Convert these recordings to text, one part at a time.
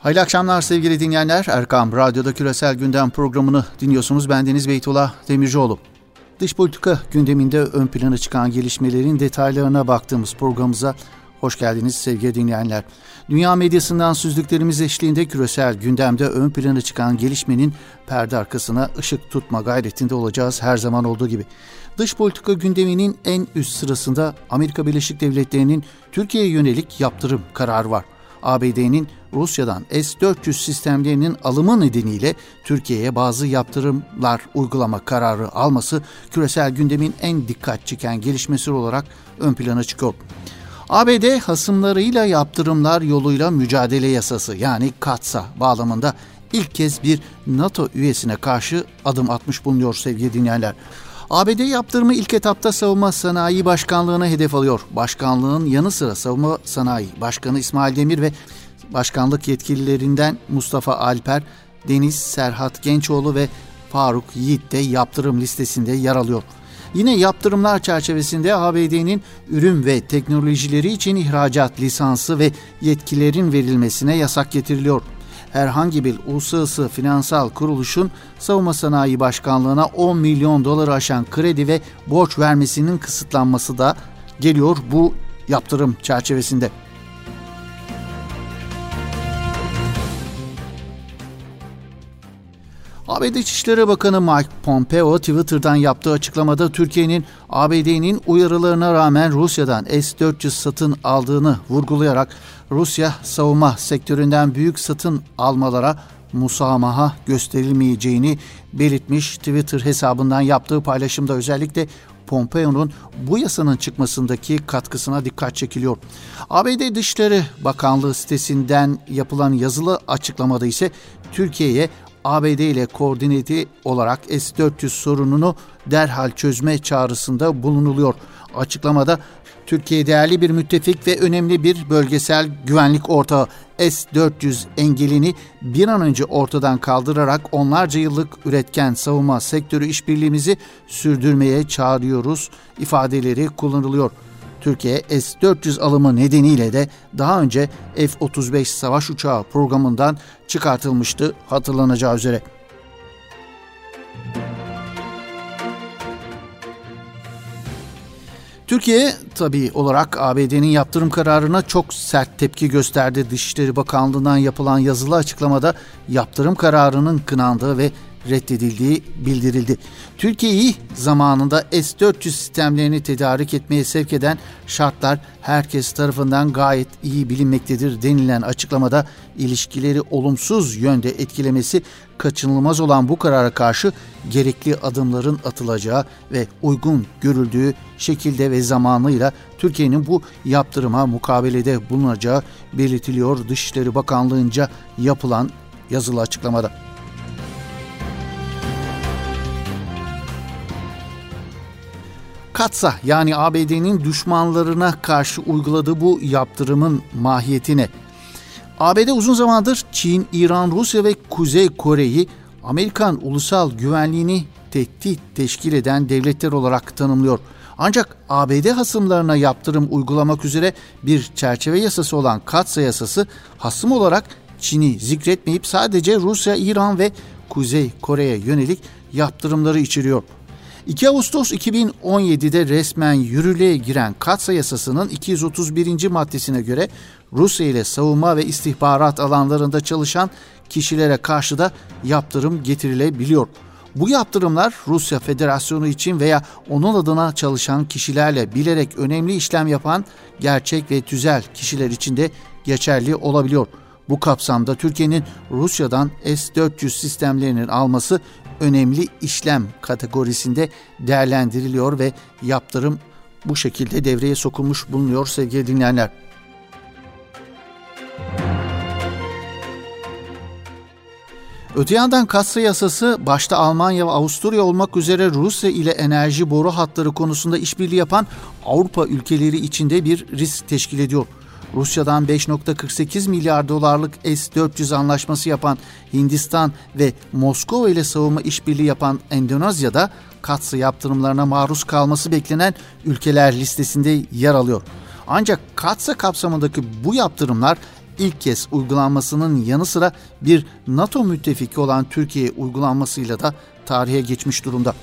Hayırlı akşamlar sevgili dinleyenler. Erkam Radyo'da Küresel Gündem programını dinliyorsunuz. Ben Deniz Beytullah Demircioğlu. Dış politika gündeminde ön plana çıkan gelişmelerin detaylarına baktığımız programımıza hoş geldiniz sevgili dinleyenler. Dünya medyasından süzdüklerimiz eşliğinde küresel gündemde ön plana çıkan gelişmenin perde arkasına ışık tutma gayretinde olacağız her zaman olduğu gibi. Dış politika gündeminin en üst sırasında Amerika Birleşik Devletleri'nin Türkiye'ye yönelik yaptırım kararı var. ABD'nin Rusya'dan S-400 sistemlerinin alımı nedeniyle Türkiye'ye bazı yaptırımlar uygulama kararı alması küresel gündemin en dikkat çeken gelişmesi olarak ön plana çıkıyor. ABD hasımlarıyla yaptırımlar yoluyla mücadele yasası yani KATSA bağlamında ilk kez bir NATO üyesine karşı adım atmış bulunuyor sevgili dinleyenler. ABD yaptırımı ilk etapta Savunma Sanayi Başkanlığı'na hedef alıyor. Başkanlığın yanı sıra Savunma Sanayi Başkanı İsmail Demir ve başkanlık yetkililerinden Mustafa Alper, Deniz Serhat Gençoğlu ve Faruk Yiğit de yaptırım listesinde yer alıyor. Yine yaptırımlar çerçevesinde ABD'nin ürün ve teknolojileri için ihracat lisansı ve yetkilerin verilmesine yasak getiriliyor herhangi bir uluslararası finansal kuruluşun savunma sanayi başkanlığına 10 milyon doları aşan kredi ve borç vermesinin kısıtlanması da geliyor bu yaptırım çerçevesinde. ABD İçişleri Bakanı Mike Pompeo Twitter'dan yaptığı açıklamada Türkiye'nin ABD'nin uyarılarına rağmen Rusya'dan S-400 satın aldığını vurgulayarak Rusya savunma sektöründen büyük satın almalara musamaha gösterilmeyeceğini belirtmiş Twitter hesabından yaptığı paylaşımda özellikle Pompeo'nun bu yasanın çıkmasındaki katkısına dikkat çekiliyor. ABD Dışişleri Bakanlığı sitesinden yapılan yazılı açıklamada ise Türkiye'ye ABD ile koordineli olarak S-400 sorununu derhal çözme çağrısında bulunuluyor. Açıklamada Türkiye değerli bir müttefik ve önemli bir bölgesel güvenlik ortağı S-400 engelini bir an önce ortadan kaldırarak onlarca yıllık üretken savunma sektörü işbirliğimizi sürdürmeye çağırıyoruz ifadeleri kullanılıyor. Türkiye S-400 alımı nedeniyle de daha önce F-35 savaş uçağı programından çıkartılmıştı hatırlanacağı üzere. Türkiye tabii olarak ABD'nin yaptırım kararına çok sert tepki gösterdi. Dışişleri Bakanlığı'ndan yapılan yazılı açıklamada yaptırım kararının kınandığı ve reddedildiği bildirildi. Türkiye'yi zamanında S-400 sistemlerini tedarik etmeye sevk eden şartlar herkes tarafından gayet iyi bilinmektedir denilen açıklamada ilişkileri olumsuz yönde etkilemesi kaçınılmaz olan bu karara karşı gerekli adımların atılacağı ve uygun görüldüğü şekilde ve zamanıyla Türkiye'nin bu yaptırıma mukabelede bulunacağı belirtiliyor Dışişleri Bakanlığı'nca yapılan yazılı açıklamada. Katsa yani ABD'nin düşmanlarına karşı uyguladığı bu yaptırımın mahiyetine ABD uzun zamandır Çin, İran, Rusya ve Kuzey Kore'yi Amerikan ulusal güvenliğini tehdit teşkil eden devletler olarak tanımlıyor. Ancak ABD hasımlarına yaptırım uygulamak üzere bir çerçeve yasası olan Katsa yasası hasım olarak Çin'i zikretmeyip sadece Rusya, İran ve Kuzey Kore'ye yönelik yaptırımları içeriyor. 2 Ağustos 2017'de resmen yürürlüğe giren Katsa yasasının 231. maddesine göre Rusya ile savunma ve istihbarat alanlarında çalışan kişilere karşı da yaptırım getirilebiliyor. Bu yaptırımlar Rusya Federasyonu için veya onun adına çalışan kişilerle bilerek önemli işlem yapan gerçek ve tüzel kişiler için de geçerli olabiliyor. Bu kapsamda Türkiye'nin Rusya'dan S-400 sistemlerinin alması önemli işlem kategorisinde değerlendiriliyor ve yaptırım bu şekilde devreye sokulmuş bulunuyor sevgili dinleyenler. Öte yandan Kassa yasası başta Almanya ve Avusturya olmak üzere Rusya ile enerji boru hatları konusunda işbirliği yapan Avrupa ülkeleri içinde bir risk teşkil ediyor. Rusya'dan 5.48 milyar dolarlık S-400 anlaşması yapan Hindistan ve Moskova ile savunma işbirliği yapan Endonezya'da katsı yaptırımlarına maruz kalması beklenen ülkeler listesinde yer alıyor. Ancak katsa kapsamındaki bu yaptırımlar ilk kez uygulanmasının yanı sıra bir NATO müttefiki olan Türkiye uygulanmasıyla da tarihe geçmiş durumda.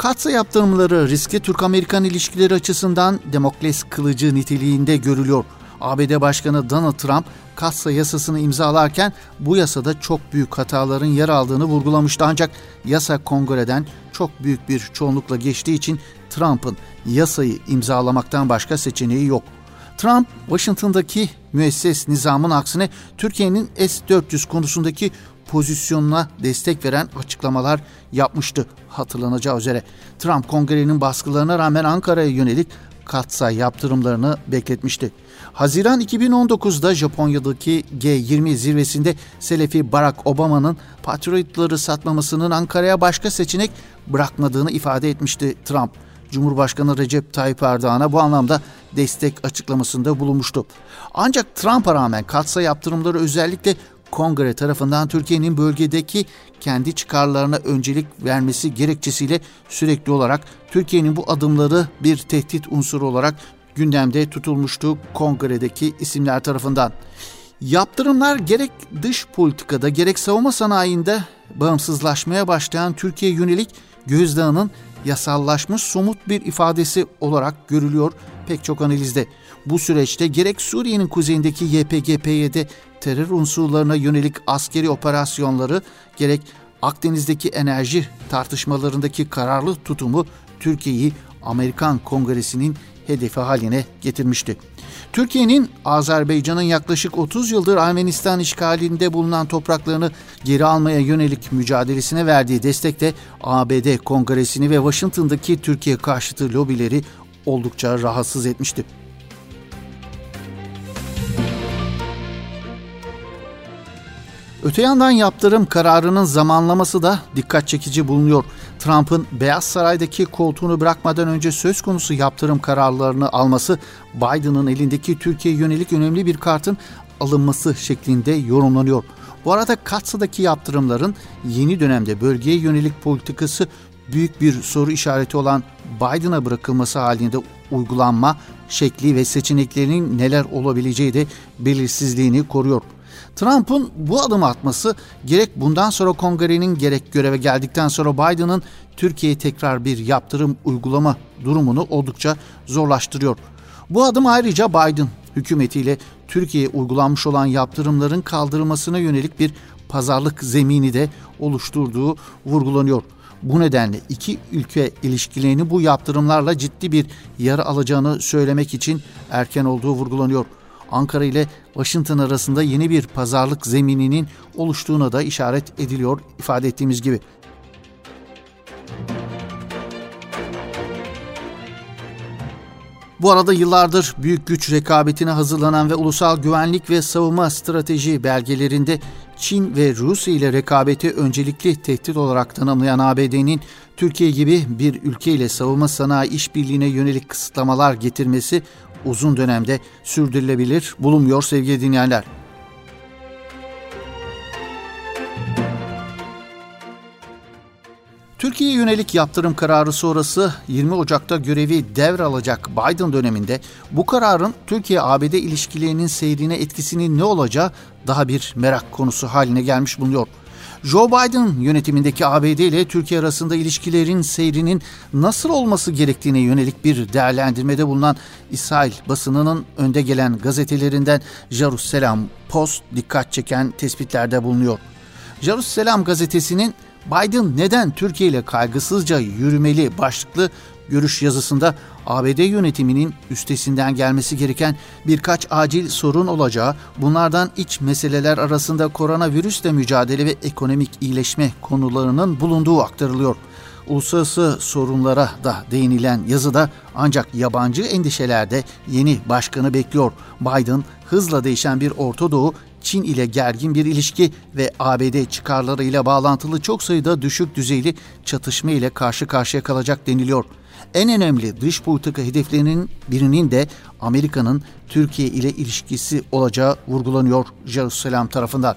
Katsa yaptırımları riskli Türk-Amerikan ilişkileri açısından Demokles kılıcı niteliğinde görülüyor. ABD Başkanı Donald Trump Katsa yasasını imzalarken bu yasada çok büyük hataların yer aldığını vurgulamıştı ancak yasa kongreden çok büyük bir çoğunlukla geçtiği için Trump'ın yasayı imzalamaktan başka seçeneği yok. Trump, Washington'daki müesses nizamın aksine Türkiye'nin S-400 konusundaki pozisyonuna destek veren açıklamalar yapmıştı hatıllanacağı üzere. Trump kongrenin baskılarına rağmen Ankara'ya yönelik katsa yaptırımlarını bekletmişti. Haziran 2019'da Japonya'daki G20 zirvesinde Selefi Barack Obama'nın Patriotları satmamasının Ankara'ya başka seçenek bırakmadığını ifade etmişti Trump. Cumhurbaşkanı Recep Tayyip Erdoğan'a bu anlamda destek açıklamasında bulunmuştu. Ancak Trump'a rağmen katsa yaptırımları özellikle Kongre tarafından Türkiye'nin bölgedeki kendi çıkarlarına öncelik vermesi gerekçesiyle sürekli olarak Türkiye'nin bu adımları bir tehdit unsuru olarak gündemde tutulmuştu kongredeki isimler tarafından. Yaptırımlar gerek dış politikada gerek savunma sanayinde bağımsızlaşmaya başlayan Türkiye yönelik gözdağının yasallaşmış somut bir ifadesi olarak görülüyor pek çok analizde. Bu süreçte gerek Suriye'nin kuzeyindeki YPG-PYD terör unsurlarına yönelik askeri operasyonları gerek Akdeniz'deki enerji tartışmalarındaki kararlı tutumu Türkiye'yi Amerikan Kongresi'nin hedefi haline getirmişti. Türkiye'nin Azerbaycan'ın yaklaşık 30 yıldır Ermenistan işgalinde bulunan topraklarını geri almaya yönelik mücadelesine verdiği destek de ABD Kongresi'ni ve Washington'daki Türkiye karşıtı lobileri oldukça rahatsız etmişti. Öte yandan yaptırım kararının zamanlaması da dikkat çekici bulunuyor. Trump'ın Beyaz Saray'daki koltuğunu bırakmadan önce söz konusu yaptırım kararlarını alması Biden'ın elindeki Türkiye yönelik önemli bir kartın alınması şeklinde yorumlanıyor. Bu arada Katsa'daki yaptırımların yeni dönemde bölgeye yönelik politikası büyük bir soru işareti olan Biden'a bırakılması halinde uygulanma şekli ve seçeneklerinin neler olabileceği de belirsizliğini koruyor. Trump'ın bu adım atması gerek bundan sonra kongrenin gerek göreve geldikten sonra Biden'ın Türkiye'ye tekrar bir yaptırım uygulama durumunu oldukça zorlaştırıyor. Bu adım ayrıca Biden hükümetiyle Türkiye'ye uygulanmış olan yaptırımların kaldırılmasına yönelik bir pazarlık zemini de oluşturduğu vurgulanıyor. Bu nedenle iki ülke ilişkilerini bu yaptırımlarla ciddi bir yara alacağını söylemek için erken olduğu vurgulanıyor. Ankara ile Washington arasında yeni bir pazarlık zemininin oluştuğuna da işaret ediliyor ifade ettiğimiz gibi. Bu arada yıllardır büyük güç rekabetine hazırlanan ve ulusal güvenlik ve savunma strateji belgelerinde Çin ve Rusya ile rekabeti öncelikli tehdit olarak tanımlayan ABD'nin Türkiye gibi bir ülke ile savunma sanayi işbirliğine yönelik kısıtlamalar getirmesi uzun dönemde sürdürülebilir bulunmuyor sevgili dinleyenler. Türkiye'ye yönelik yaptırım kararı sonrası 20 Ocak'ta görevi devralacak Biden döneminde bu kararın Türkiye-ABD ilişkilerinin seyrine etkisinin ne olacağı daha bir merak konusu haline gelmiş bulunuyor. Joe Biden yönetimindeki ABD ile Türkiye arasında ilişkilerin seyrinin nasıl olması gerektiğine yönelik bir değerlendirmede bulunan İsrail basınının önde gelen gazetelerinden Jerusalem Post dikkat çeken tespitlerde bulunuyor. Jerusalem gazetesinin Biden neden Türkiye ile kaygısızca yürümeli başlıklı görüş yazısında ABD yönetiminin üstesinden gelmesi gereken birkaç acil sorun olacağı, bunlardan iç meseleler arasında koronavirüsle mücadele ve ekonomik iyileşme konularının bulunduğu aktarılıyor. Uluslararası sorunlara da değinilen yazıda ancak yabancı endişelerde yeni başkanı bekliyor. Biden hızla değişen bir Orta Doğu Çin ile gergin bir ilişki ve ABD çıkarlarıyla bağlantılı çok sayıda düşük düzeyli çatışma ile karşı karşıya kalacak deniliyor. En önemli dış politika hedeflerinin birinin de Amerika'nın Türkiye ile ilişkisi olacağı vurgulanıyor Jerusalem tarafından.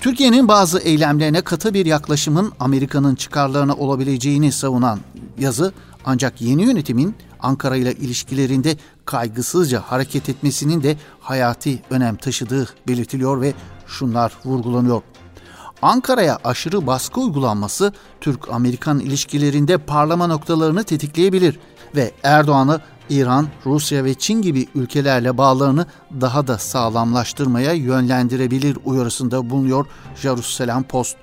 Türkiye'nin bazı eylemlerine katı bir yaklaşımın Amerika'nın çıkarlarına olabileceğini savunan yazı Ancak yeni yönetimin Ankara ile ilişkilerinde kaygısızca hareket etmesinin de hayati önem taşıdığı belirtiliyor ve şunlar vurgulanıyor. Ankara'ya aşırı baskı uygulanması Türk-Amerikan ilişkilerinde parlama noktalarını tetikleyebilir ve Erdoğan'ı İran, Rusya ve Çin gibi ülkelerle bağlarını daha da sağlamlaştırmaya yönlendirebilir uyarısında bulunuyor Jerusalem Post.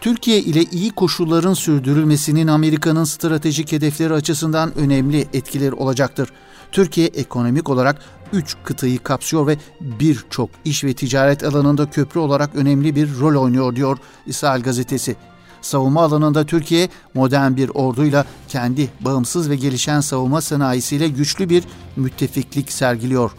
Türkiye ile iyi koşulların sürdürülmesinin Amerika'nın stratejik hedefleri açısından önemli etkileri olacaktır. Türkiye ekonomik olarak 3 kıtayı kapsıyor ve birçok iş ve ticaret alanında köprü olarak önemli bir rol oynuyor diyor İsrail gazetesi. Savunma alanında Türkiye modern bir orduyla kendi bağımsız ve gelişen savunma sanayisiyle güçlü bir müttefiklik sergiliyor.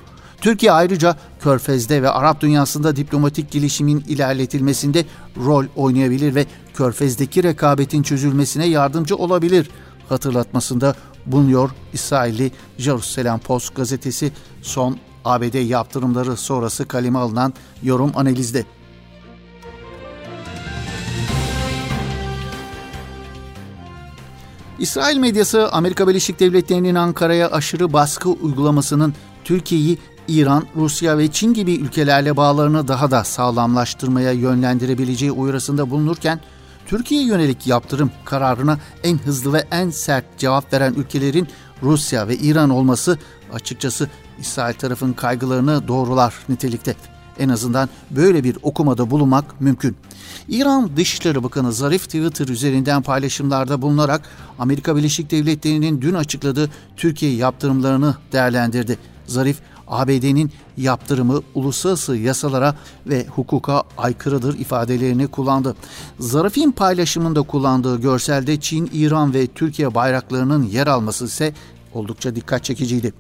Türkiye ayrıca Körfez'de ve Arap dünyasında diplomatik gelişimin ilerletilmesinde rol oynayabilir ve Körfez'deki rekabetin çözülmesine yardımcı olabilir hatırlatmasında bulunuyor İsrailli Jerusalem Post gazetesi son ABD yaptırımları sonrası kaleme alınan yorum analizde. İsrail medyası Amerika Birleşik Devletleri'nin Ankara'ya aşırı baskı uygulamasının Türkiye'yi İran, Rusya ve Çin gibi ülkelerle bağlarını daha da sağlamlaştırmaya yönlendirebileceği uyarısında bulunurken, Türkiye yönelik yaptırım kararına en hızlı ve en sert cevap veren ülkelerin Rusya ve İran olması açıkçası İsrail tarafın kaygılarını doğrular nitelikte. En azından böyle bir okumada bulunmak mümkün. İran Dışişleri Bakanı Zarif Twitter üzerinden paylaşımlarda bulunarak Amerika Birleşik Devletleri'nin dün açıkladığı Türkiye yaptırımlarını değerlendirdi. Zarif, ABD'nin yaptırımı uluslararası yasalara ve hukuka aykırıdır ifadelerini kullandı. Zarif'in paylaşımında kullandığı görselde Çin, İran ve Türkiye bayraklarının yer alması ise oldukça dikkat çekiciydi.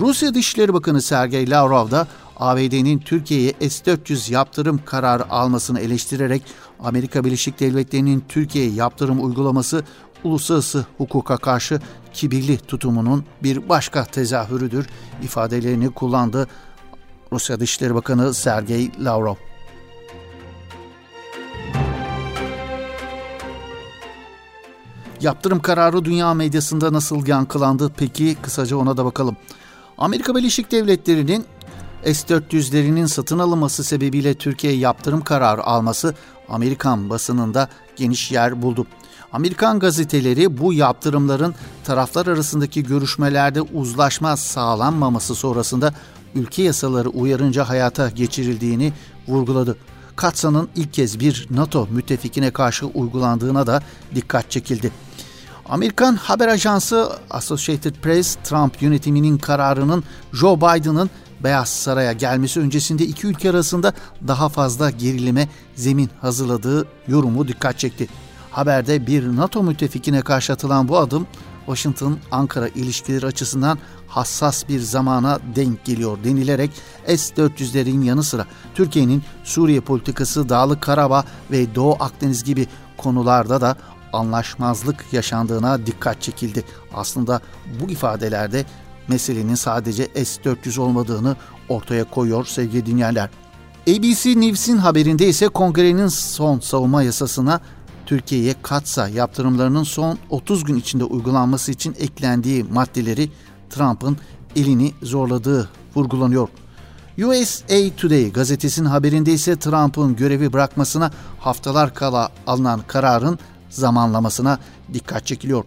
Rusya Dışişleri Bakanı Sergey Lavrov da ABD'nin Türkiye'ye S-400 yaptırım kararı almasını eleştirerek Amerika Birleşik Devletleri'nin Türkiye'ye yaptırım uygulaması uluslararası hukuka karşı kibirli tutumunun bir başka tezahürüdür ifadelerini kullandı Rusya Dışişleri Bakanı Sergey Lavrov. Yaptırım kararı dünya medyasında nasıl yankılandı peki kısaca ona da bakalım. Amerika Birleşik Devletleri'nin S-400'lerinin satın alınması sebebiyle Türkiye yaptırım kararı alması Amerikan basınında geniş yer buldu. Amerikan gazeteleri bu yaptırımların taraflar arasındaki görüşmelerde uzlaşma sağlanmaması sonrasında ülke yasaları uyarınca hayata geçirildiğini vurguladı. Katsa'nın ilk kez bir NATO müttefikine karşı uygulandığına da dikkat çekildi. Amerikan haber ajansı Associated Press, Trump yönetiminin kararının Joe Biden'ın Beyaz Saray'a gelmesi öncesinde iki ülke arasında daha fazla gerilime zemin hazırladığı yorumu dikkat çekti. Haberde bir NATO müttefikine karşı atılan bu adım Washington-Ankara ilişkileri açısından hassas bir zamana denk geliyor denilerek S-400'lerin yanı sıra Türkiye'nin Suriye politikası, Dağlık Karabağ ve Doğu Akdeniz gibi konularda da anlaşmazlık yaşandığına dikkat çekildi. Aslında bu ifadelerde meselenin sadece S-400 olmadığını ortaya koyuyor sevgili dinleyenler. ABC News'in haberinde ise kongrenin son savunma yasasına Türkiye'ye katsa yaptırımlarının son 30 gün içinde uygulanması için eklendiği maddeleri Trump'ın elini zorladığı vurgulanıyor. USA Today gazetesinin haberinde ise Trump'ın görevi bırakmasına haftalar kala alınan kararın zamanlamasına dikkat çekiliyor.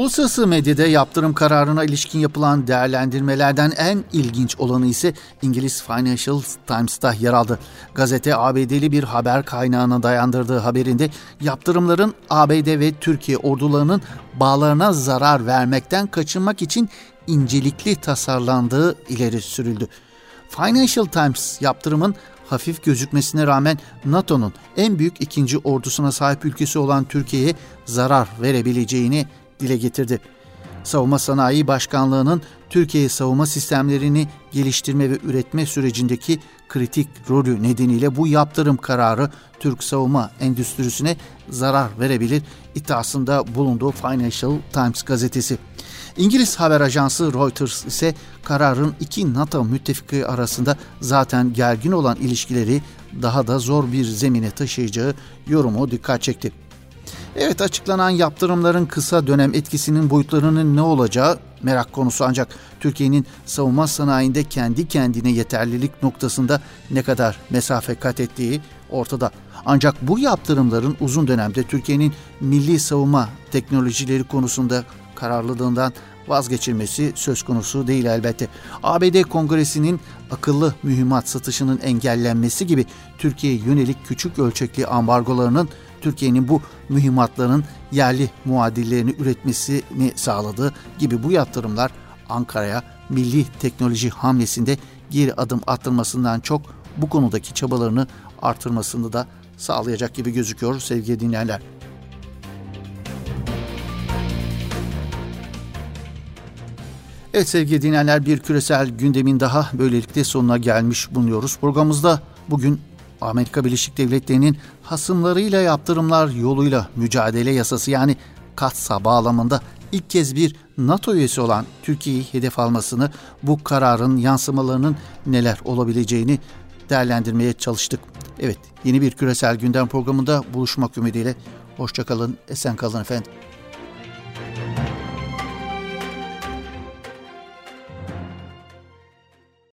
Uluslararası medyada yaptırım kararına ilişkin yapılan değerlendirmelerden en ilginç olanı ise İngiliz Financial Times'ta yer aldı. Gazete ABD'li bir haber kaynağına dayandırdığı haberinde yaptırımların ABD ve Türkiye ordularının bağlarına zarar vermekten kaçınmak için incelikli tasarlandığı ileri sürüldü. Financial Times yaptırımın hafif gözükmesine rağmen NATO'nun en büyük ikinci ordusuna sahip ülkesi olan Türkiye'ye zarar verebileceğini dile getirdi. Savunma Sanayi Başkanlığı'nın Türkiye savunma sistemlerini geliştirme ve üretme sürecindeki kritik rolü nedeniyle bu yaptırım kararı Türk savunma endüstrisine zarar verebilir iddiasında bulunduğu Financial Times gazetesi. İngiliz haber ajansı Reuters ise kararın iki NATO müttefiki arasında zaten gergin olan ilişkileri daha da zor bir zemine taşıyacağı yorumu dikkat çekti. Evet açıklanan yaptırımların kısa dönem etkisinin boyutlarının ne olacağı merak konusu ancak Türkiye'nin savunma sanayinde kendi kendine yeterlilik noktasında ne kadar mesafe kat ettiği ortada. Ancak bu yaptırımların uzun dönemde Türkiye'nin milli savunma teknolojileri konusunda kararlılığından vazgeçilmesi söz konusu değil elbette. ABD Kongresi'nin akıllı mühimmat satışının engellenmesi gibi Türkiye'ye yönelik küçük ölçekli ambargolarının Türkiye'nin bu mühimmatların yerli muadillerini üretmesini sağladığı gibi bu yaptırımlar Ankara'ya milli teknoloji hamlesinde geri adım attırmasından çok bu konudaki çabalarını artırmasını da sağlayacak gibi gözüküyor sevgili dinleyenler. Evet sevgili dinleyenler bir küresel gündemin daha böylelikle sonuna gelmiş bulunuyoruz. Programımızda bugün Amerika Birleşik Devletleri'nin hasımlarıyla yaptırımlar yoluyla mücadele yasası yani katsa bağlamında ilk kez bir NATO üyesi olan Türkiye'yi hedef almasını, bu kararın yansımalarının neler olabileceğini değerlendirmeye çalıştık. Evet, yeni bir küresel gündem programında buluşmak ümidiyle. Hoşçakalın, esen kalın efendim.